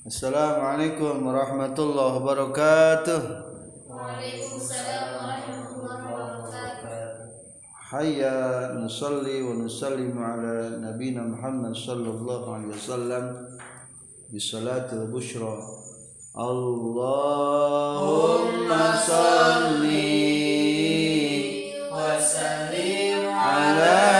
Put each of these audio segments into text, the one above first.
Assalamualaikum warahmatullahi wabarakatuh. Waalaikumsalam warahmatullahi wabarakatuh. Hayya nusalli wa nusallimu ala nabina Muhammad sallallahu alaihi wasallam bisalatul bushra. Allahumma salli Wasallim ala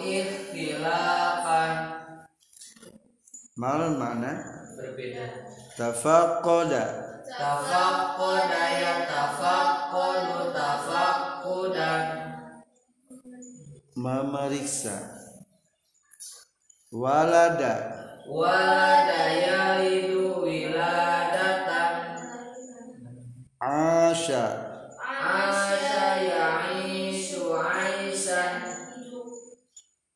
Ikhtilafan mal makna Berbeda. Tafaqada Tafaqqada yatafaqqadu tafaqqudan memeriksa. Walada. Walada yalidu wiladatan. Asya Asya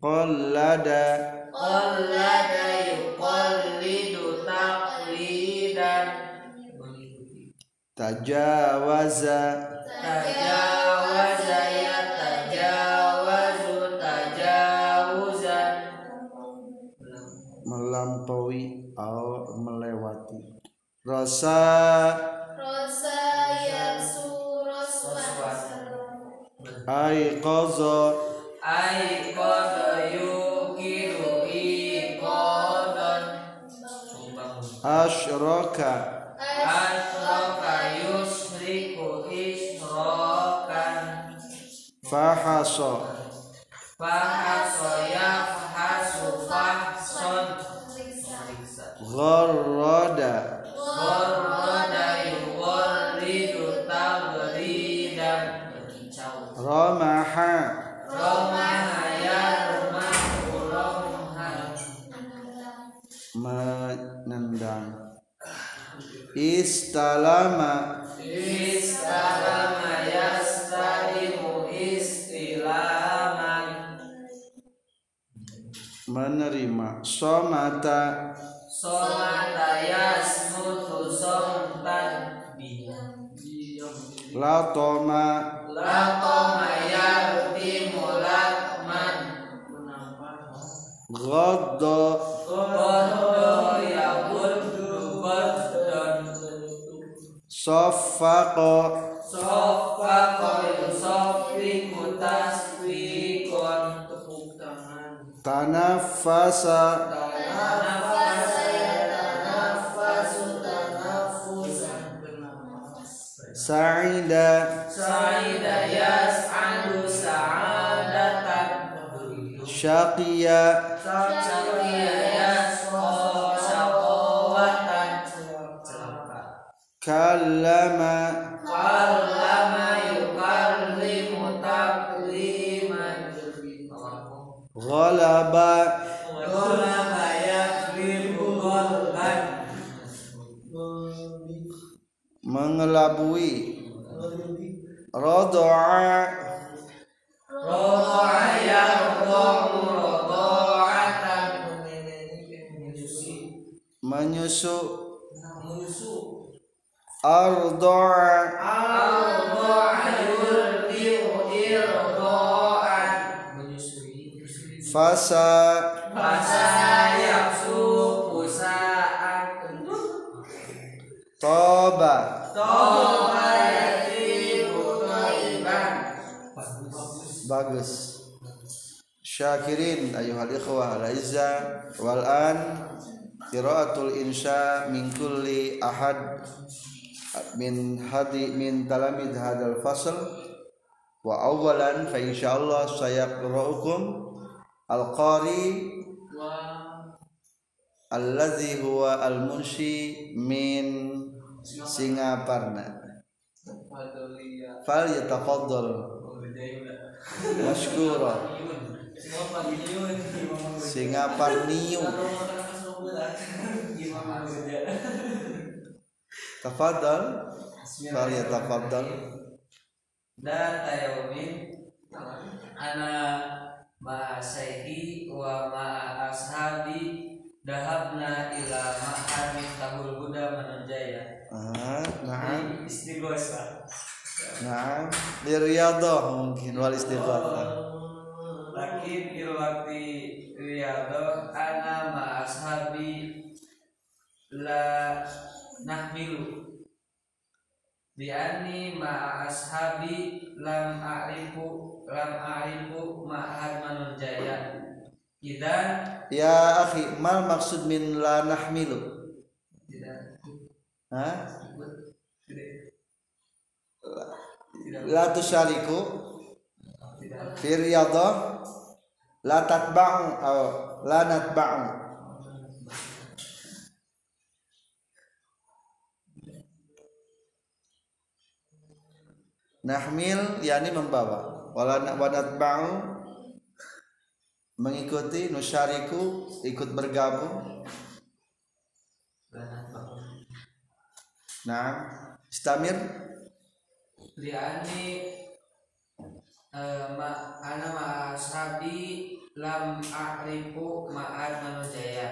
qallada. Qallada yuqallidu taqlidan tajawaza. Tajawaza ya tajawazu tajawuzan melampaui atau melewati. Rasa. Rosa yasu roswan aiqaza Ai qada أشرك أشرك يشرك إشراكا فحص فحص يفحص فحصا غر yasmutu somtan latoma saffaqa Sofaqa yusoffiku tasfikon Tepuk tangan tanaffasa. Nafasa yatanafasu tanafusan Sa'ida. Sa'ida yas'adu sa'adatan Syaqiya. Syaqiya yas'o syaqawatan Kallama. Kallama yukallimu takliman Ghalaba. Mengelabui. Rodoa Rodo'a yardo'u rodo'atan menyusu. Ardoa. Ardo'a fasa. Fasa yaksu pusa'an toba bagus. Syakirin ayuhal ikhwah al izza wal an qiraatul insya min kulli ahad min hadi min talamid hadal fasl. Wa awalan fa insyaallah sayaqra'ukum. Al qari alladzi huwa al munshi min Singaparna. Fal yatafaddal mashkura. Singaparniu tafadhal fal yatafaddal Dan tayaumin Ana ma'a sayyidi wa ma'a ashabi Dahabna ila ma'an miftahul huda manunjaya ah na'am Istighosa na'am di riyadhah mungkin wal istighatsah Lakin ilwakti riyadho Ana ma'a ashabi La nahmilu. Bi'ani ma'a ashabi Lam a'rifu Lam a'rifu ma'ad manunjaya Idan? Ya akhi mal maksud min la nahmilu ha tidak tidak. La tusyariku fi riyadhah la tatba'u aw la natba'u. Nahmil yakni membawa. Wala wa natba'u mengikuti nusyariku ikut bergabung nah istamir Liani eh, ma ana ma ashabi lam a'rifu ma'ad manujaya.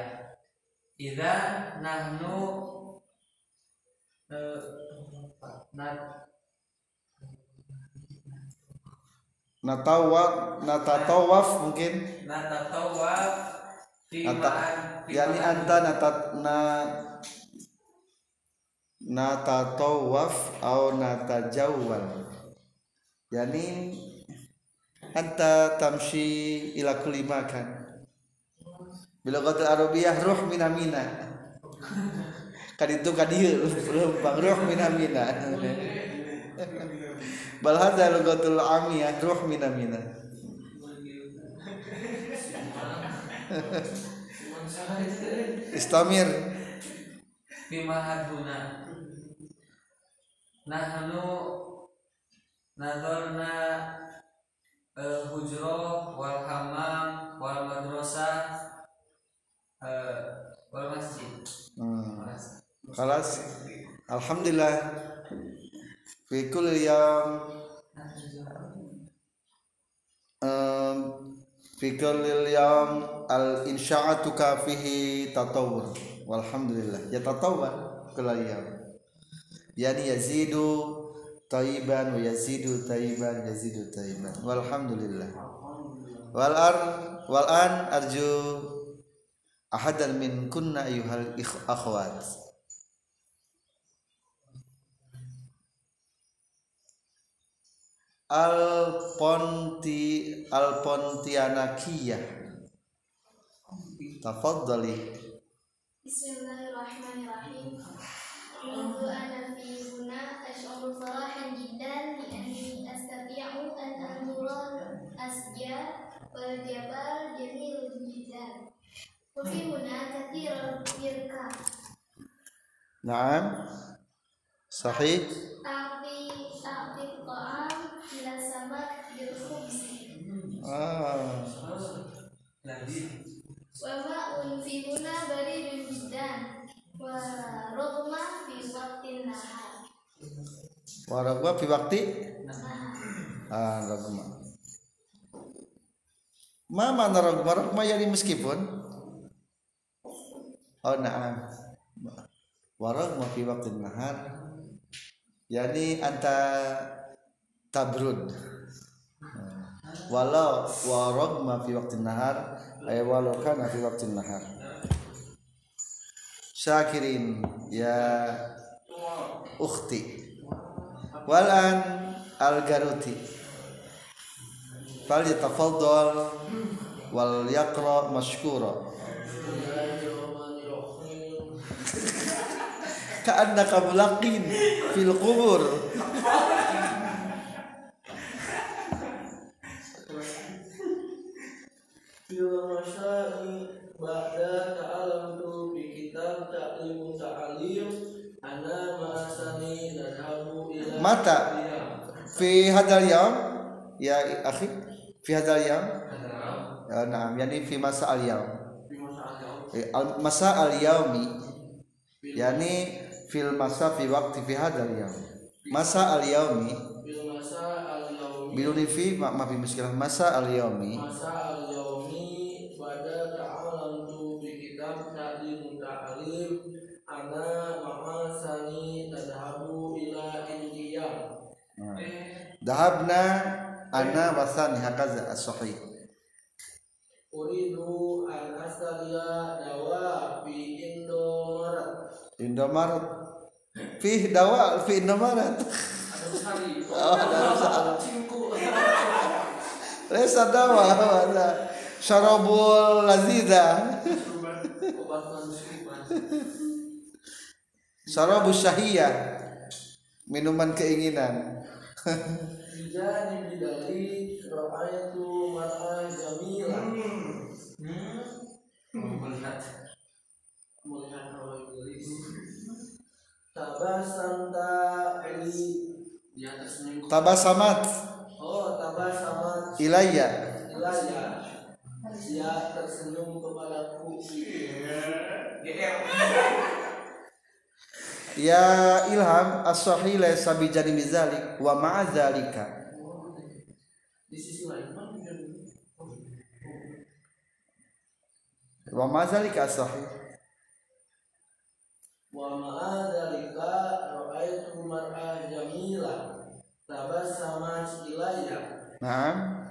Idza nahnu eh, nat natawaf natatawaf mungkin? Natatawaf fi yani anta natat na natatawaf atau natajawwal. Yani anta tamshi ila kulli makan. Bila kata arabiyah ruh mina mina kan itu kadieu bang ruh mina mina bal hadza lugatul amiyah ruh mina mina istamir. Fi mahaduna nahnu nazarna eh, hujro wal hamam wal madrasah eh, wal masjid Hmm. Khalas. Alhamdulillah. Fi kulli yawm um, fi kulli yawm al insya'atu fihi tatawwur. Walhamdulillah. Ya tatawwur kulli yawm. Yani yazidu tayyiban wa yazidu tayyiban yazidu tayyiban. Walhamdulillah. Wal ar wal an arju ahadan min kunna ayuhal akhwat al ponti al pontianakiyah tafaddali Bismillahirrahmanirrahim منذ أنا في هنا أشعر فرحا جدا لأني أستطيع أن أنظر الأشجار والجبال جميل جدا وفي هنا كثير البركة Naam Sahih أعطي أعطي الطعام إلى السمك بالخبز ah. وماء في هنا بريد جدا warogba fi waktin nahar. Warogba fi wakti nah. ah rogma ma mana rogma rogma yani meskipun. Oh na'am warogma fi waktin nahar yani anta tabrud nah. walau warogma fi waktin nahar ay walau kana fi waktin nahar syakirin ya ukhti. Walan al garuti fal yatafaddal wal yaqra mashkura. Ka'annaka mulaqin fil qubur Mata. fi hadal yaum ya akhi. Fi hadal yaum ya, na'am. Yani fi masa al yaum Eh, al masa al yaumi yani fil masa fi waktu fi hadal yaum masa al yaumi al-yaumi biluni fi ma, fi muskilah masa al yaumi Masa al-yaumi Bada ta'alamtu bi kitab ta'lim ta'alim. Ana dahabna ana wasani hakaza as-sahih. Uridu an astariya dawa fi Indomaret. Indomaret. Fi dawa fi Indomaret. Ada Oh, ada Lesa dawa wala. Syarabul manusia syarabus syahiyah. Minuman keinginan Bijani bidali Ra'ayatu mar'ah jamila melihat Melihat orang gelis Tabasan ta'ili Dia tersenyum tabasamat Oh tabasamat ilayya Ilaya Dia tersenyum kepadaku ya ilham as-sahih laysa bi janibi zalik wa ma'a zalika. Di sisi lain mana dia? wa ma'a zalika as-sahih. Wa ma'adhalika Ra'aytu mar'ah jamila Tabasamat ilaya Naam.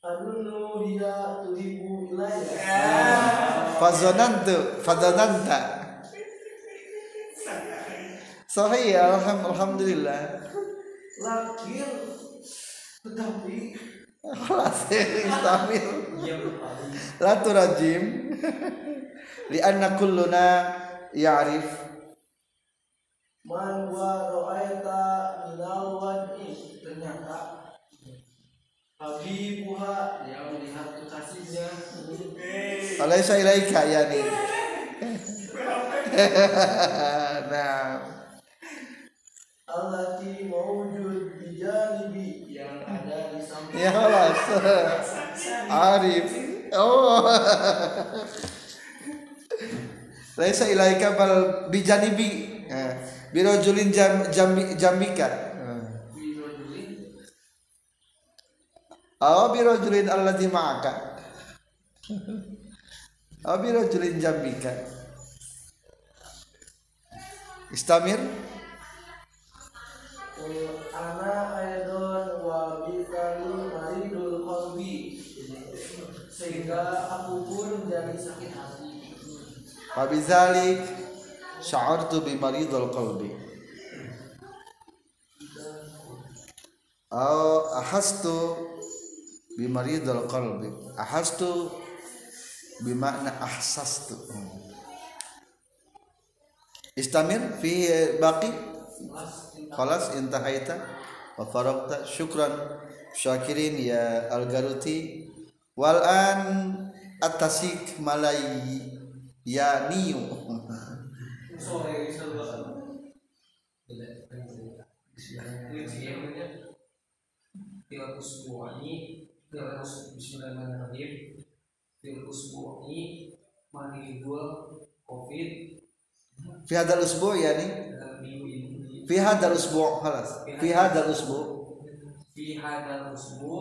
Adunu hiya tuhibu ilaya fazanantu fazananta Sahih alham, alhamdulillah. Lakin Tetapi. Khalas istamil dia berpaling. La turajim. Lianna kulluna ya'rif. Man wa ra'aita minal wajhi Ternyata. Habibuha Dia melihat kekasihnya. Alaysa ilaika yani. Nah Allati mawujud bijanibi. Yang ada di samping. Ya khalas Arif. Oh. Laisa ilaika bal bijanibi. Eh, Birojulin jam, jambi, jambika. Birojulin. Aw birojulin alladhi ma'aka. Aw birojulin jambika. Istamir Ana aidon wa bikali maridul qalbi. Sehingga aku pun jadi sakit hati. Wabizalik Sya'artu bimaridul qalbi. Aw ahastu bimaridul qalbi. Ahastu bimakna ahsastu. Istamir fi baqi Khalas intahaita. Wa faragta syukran. Syakirin ya al-garuti. Wal an atasik malai ya niu fi hadal usbu minggu ini fi hadzal usbu' khalas. Fi hadzal usbu' fi hadal usbu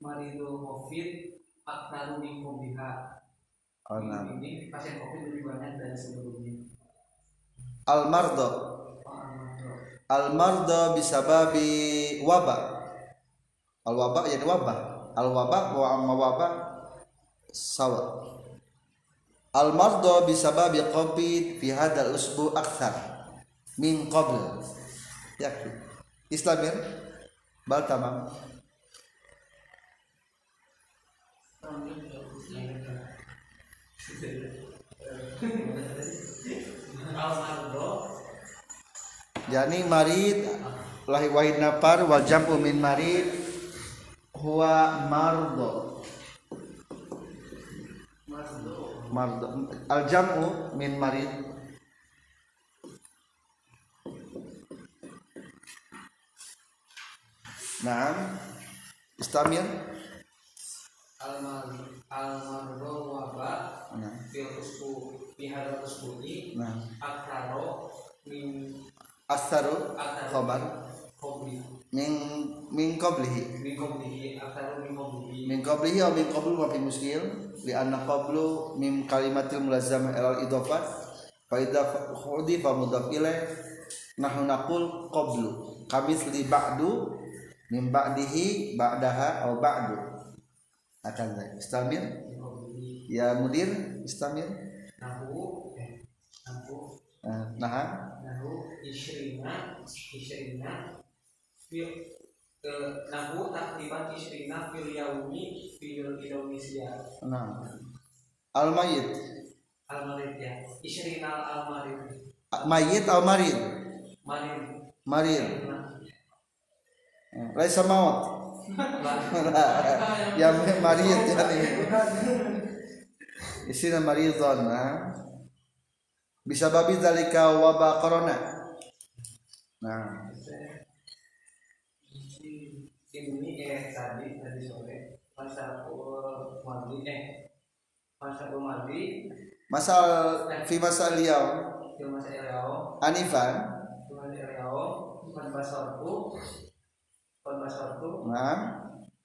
maridul covid aktaru min biha. Oh, nah. ini pasien covid lebih banyak dari sebelumnya. Al mardo. Al mardo. Bisababi waba. Al waba yani wabah al waba wa amma waba sawa. Al mardo bisababi covid fi hadzal usbu' min qabl. Yakfi islamir bal tamam. Yani marid lahi wahid nafar wal jam'u min marid huwa mardo. Mardo. Al jam'u min marid Naam. Istamir almar almardo waba Nah, fil usbu fi hadal usbu ini. Nah. aktaro min Asaru aktaro khabar kobli min min qablihi min koblihi aktaro min koblihi min qablihi atau min qablu wa fi muskil. Li anna qablu min kalimatil mulazzamah ilal idafah fa idza hudifa mudaf ilaih nahnu naqul qablu kamis li ba'du min ba'dihi ba'daha aw ba'du. Akan istamir ya mudir. Istamir nahu eh, nahu. Nah nahu isrina isrina fil eh, nahu takriban isrina fil yaumi fil Indonesia nah al mayyit almarid ya. Isrina almarid mayyit al marid? Marid. Marid laisa maut. Ya marid yani isina maridon nah. bisa babi zalika wabah corona. Nah. Ini eh tadi tadi sore masa mandi eh masa mandi masal fi masal yaum di masa Eleo anifan. Di masa Eleo pada basarku pada basarku nah.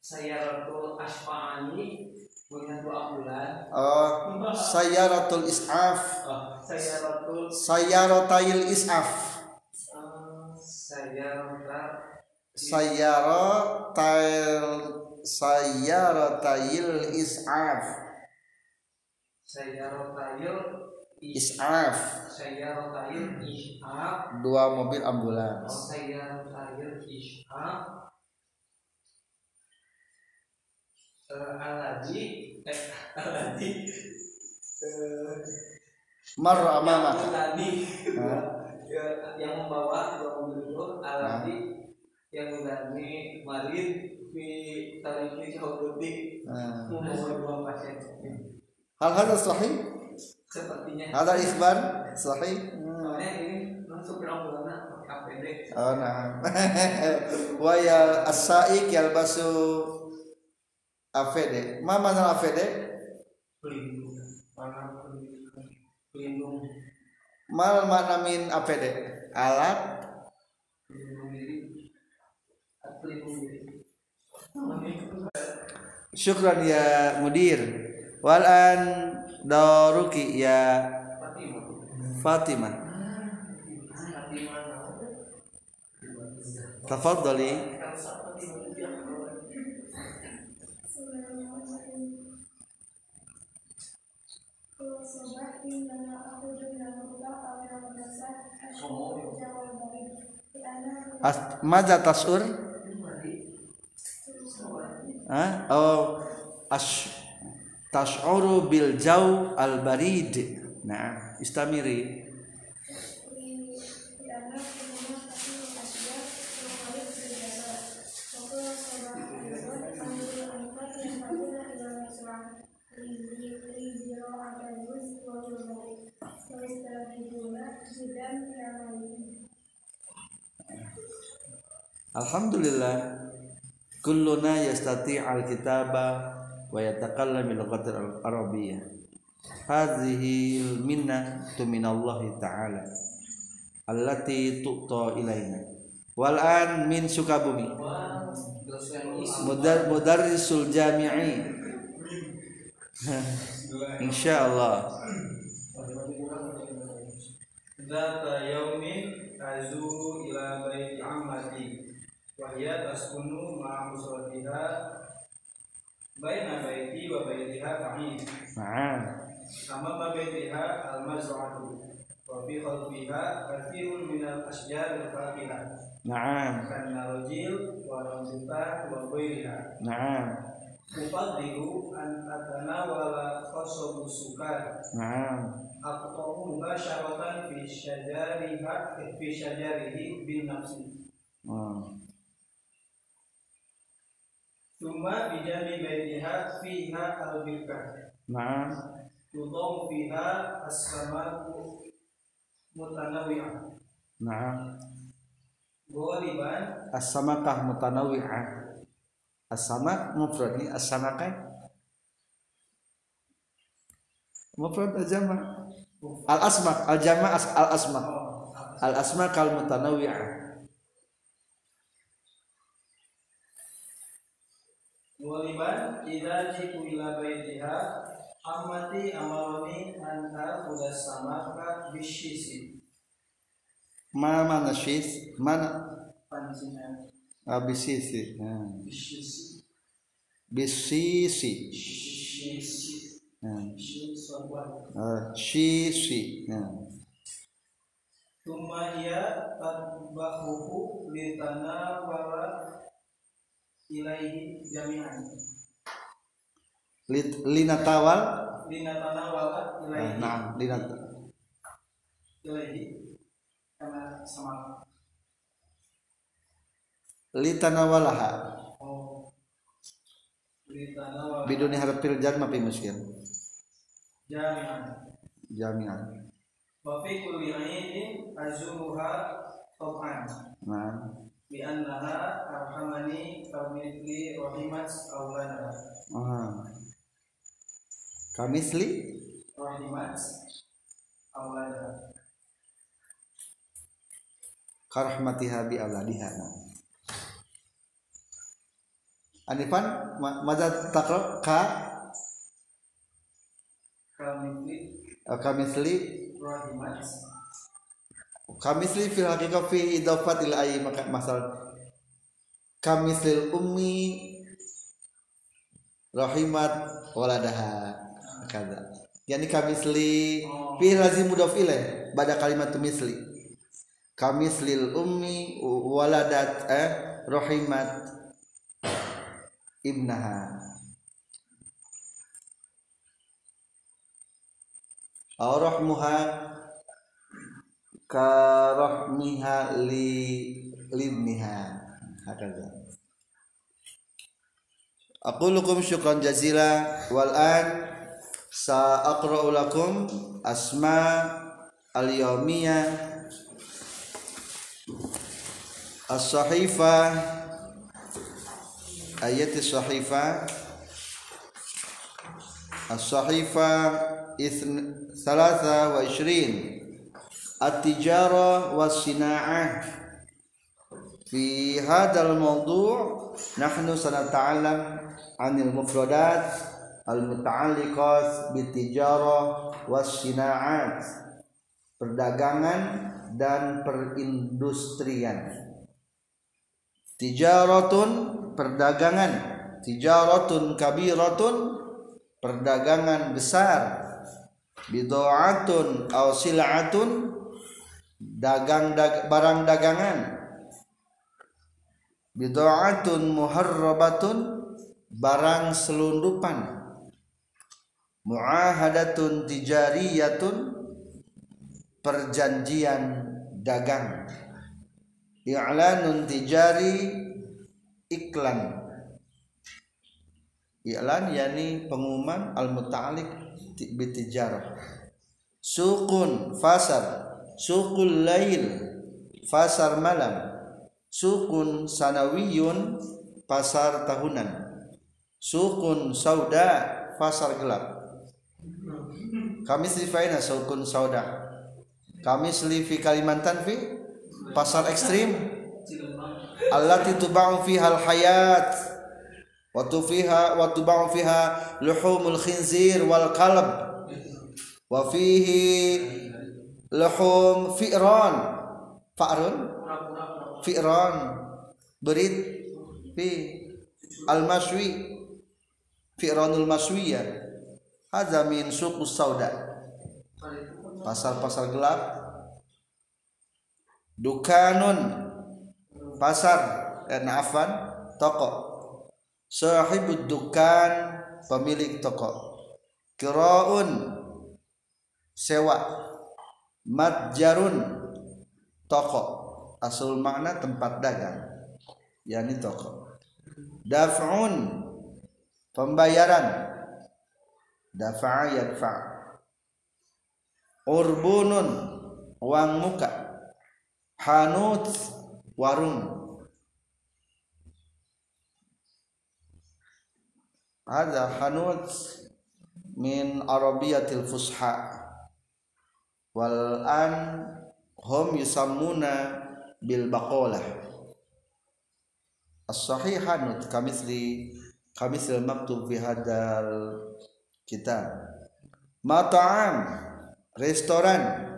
Saya ratu asfa'ani punya dua bulan oh sayaratul is'af oh, saya ratu. Sayaratail is'af saya rata sayaratil sayaratail is'af saya rotail is'af saya rotail ishak dua mobil ambulans. Saya rotail ishak Eh, aladi eh eh marra amamaka Aladi Hah? Ya, yang membawa dua mobil itu aladi yang mengalami marid di tarikh Saudi Nah. membawa dua pasien. Hal hal sahih? Sepertinya. Hal ikhbar sahih? Soalnya ini langsung bulan pakai APD oh nah. Wa ya as-saik yalbasu AVD ma mana AVD pelindung. Pelindung. Mal makna min APD alat syukran ya mudir. Wal an daruki ya Fatimah Fatimah Fatimah As- madza tasur? Oh tash'uru bil jaw al barid nah istamiri Alhamdulillah kulluna yastati al kitaba wa yatakallam bil lughati al arabiyyah hadhihi minna tu min Allah taala allati tu'ta ilaina wal an min sukabumi mudar mudarrisul jami'i. Insyaallah. Zata yaumin azuru ila baiti ammati wa hiya taskunu ma'a musratiha baina baiti wa baitiha ta'in na'am sama baitiha al-mazra'atu wa fi khalfiha kathirun min al-ashjar al-faqiha na'am kan narjil wa ramzita wa ghairiha. Na'am Ufaddilu an atanawala qasabu sukar. Na'am Aqta'u mubasyaratan fi syajariha fi syajarihi bin nafsi. Hmm. Thumma bijami baitiha fiha al-birkah na'am. Tudong fiha as-samaku mutanawi'ah na'am. Goliban as-samakah mutanawwi'ah as-samak mufrad ni as-samakah? Mufrad al-jama' al-asmak al-jama' as- al-asmak al-asmak al-mutanawwi'ah Goliban Ida jitu ila baitiha Ammati amaroni anta bisyisi mana mana syis mana? Pancinya abisisi hmm. bisyisi bisisi. Hmm. Ah, syisi hmm. Tuma ia tatbahuhu litana wala ilaihi jami'an Lit- linatawal Linatana wala Ah, ilaihi nah linat ilaihi Karena sama. Litanawalaha Oh. Litana wala biduni harfil jar ma miskin jami'an jami'an Wa fi kulli ainin azuruha Tob'an nah Bi'annaha arhamani Kamithli rahimat awlana. Ah. kamisli Rahimat awlana. Karahmatiha bi auladiha. Anifan ma- maza takra ka? Kamithli kamisli rahimat kamisli fil haqiqah fi idafat ila ayyi maka masal. Kamislil ummi rahimat waladaha. Kada yani kamisli fi lazim mudaf ilaih pada kalimat misli. Kamislil ummi waladat eh rahimat ibnaha. Aw karohmiha li libniha. Hakaza aku lukum syukran jazila wal an sa'aqra'u lakum asma al yawmiya as sahifa ayat as sahifa as-sahifah 23 at-tijara was sinaah. Fi hadal mawdu' nahnu sanata'allam 'anil mufradat al-muta'alliqat bitijara was sinaat. Perdagangan dan perindustrian. Tijaratun perdagangan. Tijaratun kabiratun perdagangan besar. Bidoatun atau silatun dagang dag, barang dagangan. Bidoatun muharrabatun barang selundupan. Muahadatun tijariyatun perjanjian dagang. I'lanun tijari iklan. I'lan yakni pengumuman al muta'alliq bitijarah suqun fasar suqul lail pasar malam. Sukun sanawiyun pasar tahunan. Sukun sauda pasar gelap. Kami sifaina sukun sauda. Kami fi Kalimantan fi pasar ekstrim. Allati tuba'u fiha al-hayat. Wa tufiha wa tuba'u fiha luhumul khinzir wal qalb wa fihi luhum fi'ran fa'run? Fi'ran berit? Fi. Al-maswi fi'ranul maswiyah hadza min suqus sauda. Pasar-pasar gelap. Dukanun. Pasar. Dan afan toko. Sahibud dukan pemilik toko. Kiraun sewa matjarun toko. Asal makna tempat dagang. Yakni toko. Daf'un. Pembayaran. Dafa'a yadfa' urbunun. Uang muka. Hanut. Warung. Ada hanut min arabiyatil fusha wal an hum yusammuna bil baqalah. As-sahih hanut kamitsli kamitsli maktub fi hadal kitab. Mat'am restoran.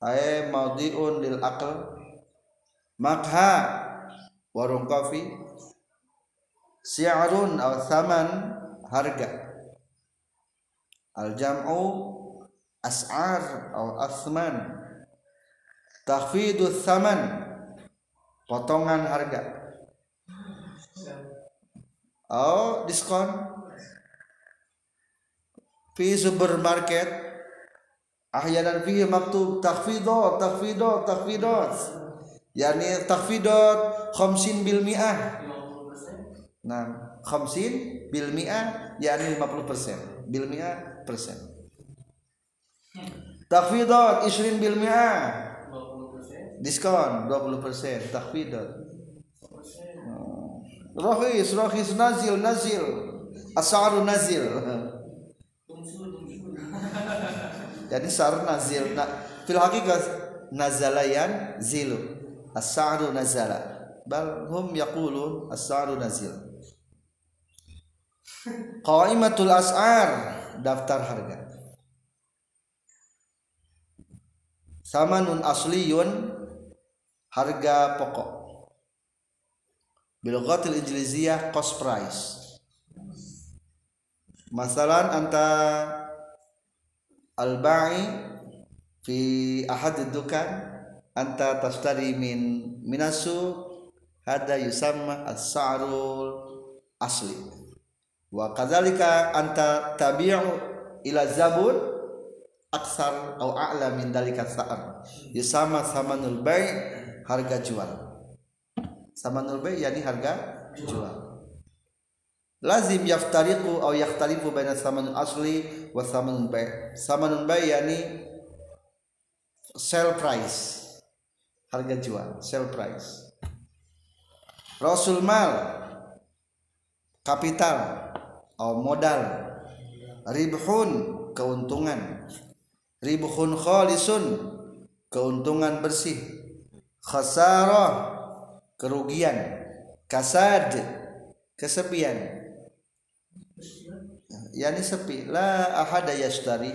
Ay maudiun lil aql. Makha warung kopi. Si'arun aw thaman harga. Al jam'u as'ar aw asman. Takhfidu thaman. Potongan harga. Oh diskon. Fi supermarket. Ahyanan fihi maktub. Takhfidot takhfidot takhfidot yani takhfidot khamsin bil mi'ah. Nah khamsin bil mi'ah yani 50 persen. Bil mi'ah persen takhfidot isrin bil mi'ah diskon 20 persen takhfidot rohis rohis nazil nazil. Asaru nazil. Jadi sar nazil. Na, fil hakikat nazalayan zilu. As-sa'ru nazala. Bal hum yaqulun as-sa'ru nazil. Qaimatul as'ar daftar harga samanun asliyun harga pokok. Bil ghatil injiliziyah cost price. Masalan anta al-ba'i fi ahad dukan anta tashtari min minasu hada yusamma as-sa'rul asli. Wa kadzalika anta tabi'u ila zabun aksar atau a'la min dalika sa'ar. Yusamma samanul bai' harga jual. Samanul bai' yani harga jual. Lazim yaftariqu atau yakhtalifu baina samanul asli wa samanul bai' samanul bai' yani sell price. Harga jual sell price. Rasul mal kapital atau modal ribhun keuntungan ribhun khalisun keuntungan bersih. Khasarah kerugian. Kasad kesepian. Yani sepi. La ahada yashtari.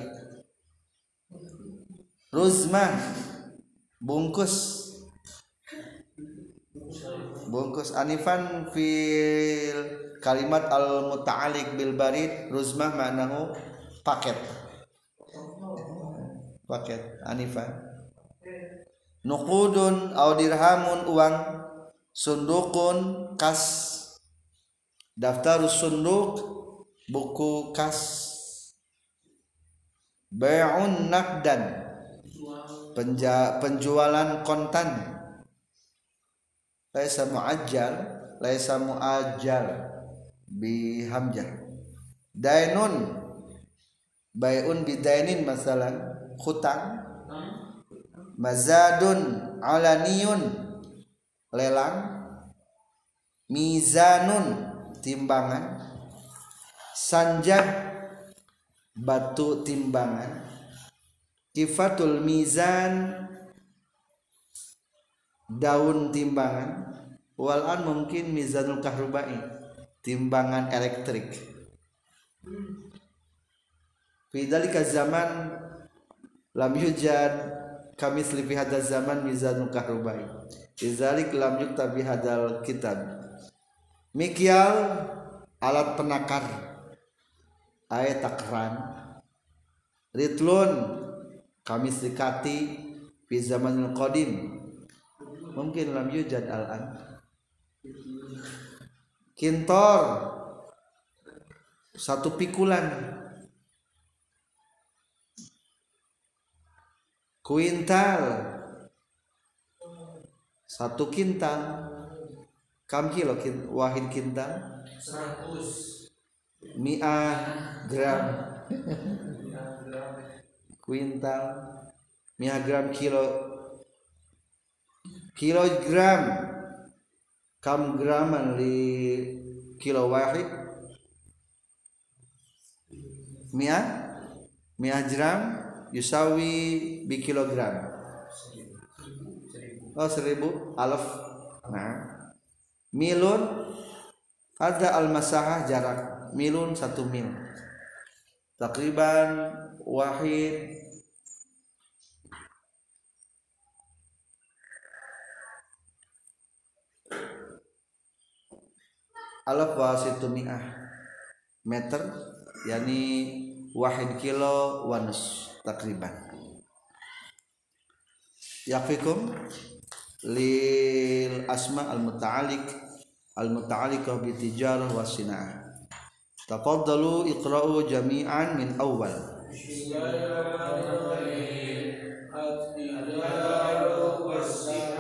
Ruzmah bungkus. Bungkus anifan fil kalimat al muta'alik bil barid. Ruzmah ma'nahu paket paket anifan nuqudun au dirhamun uang sundukun kas. Daftar sunduk buku kas. Bai'un nakdan. Penja, penjualan kontan. Laisa muajjal laisa muajjal bi hamzah dainun. Bai'un bidainin masalan hutang. Mazadun alaniyun lelang. Mizanun timbangan. Sanjak batu timbangan. Kifatul mizan daun timbangan. Walan mungkin mizanul kahrubai timbangan elektrik. Fidalika zaman lam yujad kami selipi hadal zaman mizanul kahrubai. Izalik lam yukta hadal kitab. Mikial alat penakar. Ayat takran. Ritlun kami serikati fi zamanil qadim. Mungkin lam yujad al-an. Kintor satu pikulan kuintal. Satu kintal. Kam kilo kin, wahid kintal? 100 mi'ah gram. Kuintal. Mi'ah gram kilo. Kilogram kam graman li kilo wahid. Mi'ah mi'ah gram yusawi bi kilogram. Oh seribu. Alaf nah. Milun. Ada al masahah jarak. Milun satu mil. Takriban wahid. Alaf wasitu mi'ah. Meter. Yani wahid kilo wanus takriban. Yakfikum lil asma al muta'alliq al muta'alliqah bi tijarah wa sina'ah. Tafaddalu iqra'u jami'an min awal Bismillahirrahmanirrahim. At-tijaru was-sina'atu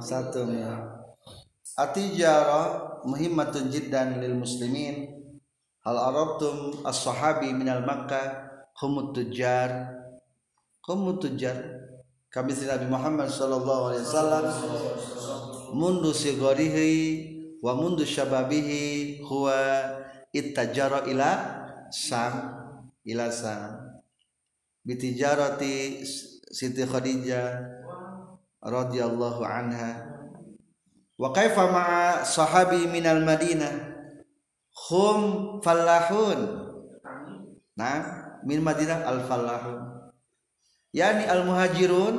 satu mil atijara muhimmatun jiddan lil muslimin. Hal arabtum as-sahabi minal makkah humut tujjar. Humut tujjar. Kami Nabi Muhammad sallallahu alaihi wasallam mundu sigarihi wa mundu syababihi huwa ittajara ila sam ila sam. Bitijarati Siti Khadijah radhiyallahu anha. Wa kaifa ma'a sahabi minal madinah? Hum fallahun. Nah min madinah al fallahun yani al muhajirun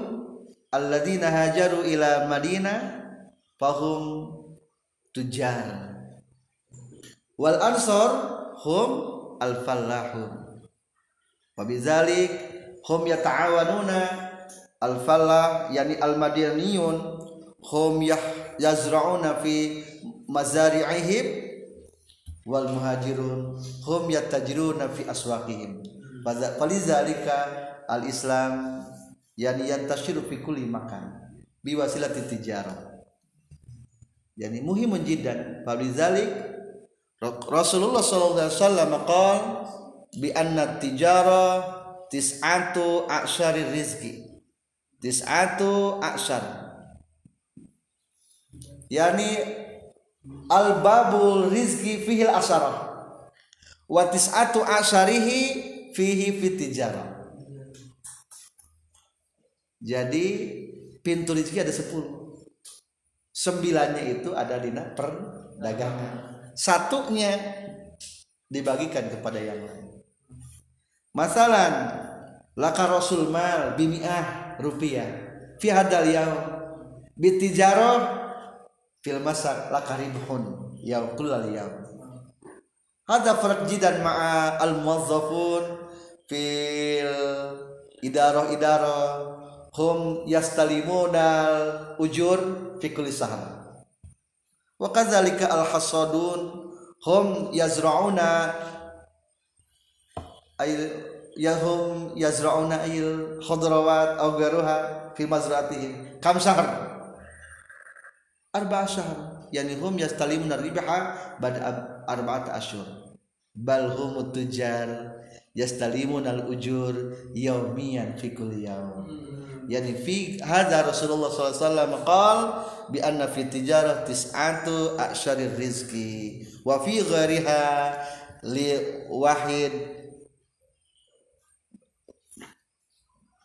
alladzina hajaru ila madinah fahum tujar wal ansor hum al fallahun wa bizalik hum yata'awanuna al fallah yani al madaniyun hum yazra'una fi mazari'ihim wal muhajirun hum yatajiruna fi aswaqihim. Falizalika al islam yani yantashiru fi kulli makan biwasilati tijarah yani muhimun jiddan falizalik Rasulullah sallallahu alaihi wasallam qala bi anna tijara tis'atu a'syari rizki tis'atu a'syar. Yani al babul rizki fihi al asyarah wa tis'atu a'syarihi fihi fit tijarah. Jadi pintu rezeki ada 10 sembilannya itu ada di perdagangan. Satunya dibagikan kepada yang lain. Masalan laka rasul mal bimiah rupiah. Fi hadal yaum bitijarah fil masak laka ribhun yaum kullal yaum. Hada farq jidan ma'a al muwazzafun fil idarah idarah hum yastalimunal ujur fi kulli sahr wa kadzalika al hasadun. Hum yazra'una ay yahum yazra'una ayil khadrawat aw garuha fi mazratihim kam syahr arba syahr yani hum yastalimuna ribha ba'da arba'at ashhur bal hum tujar yastalimuna al ujur yawmiyan fi kulli yawm yani fi hadza Rasulullah sallallahu alaihi wasallam qal bi anna fi tijarah tis'atu a'syarir rizqi wa fi ghairiha li wahid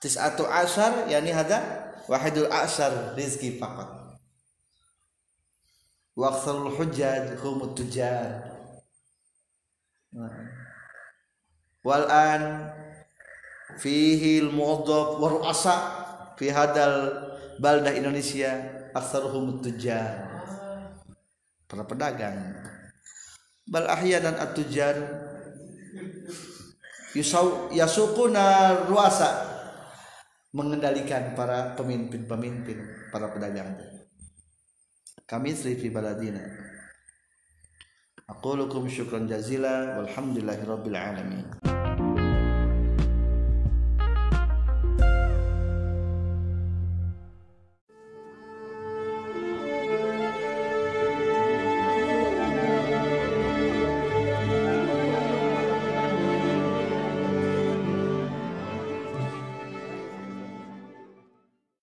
tis'atu asyar yani hadza? Wahidul asyar rizqi faqat. Wa hujjaj humut tujar wal an fihi al muwaddaf wa ru'asa fi hadal baldah Indonesia aksaruhum tujar para pedagang. Bal ahyanan at-tujar yusau yasukuna ruasa mengendalikan para pemimpin-pemimpin para pedagang kami sri fi baladina. Aqulukum syukran jazila walhamdulillahi alamin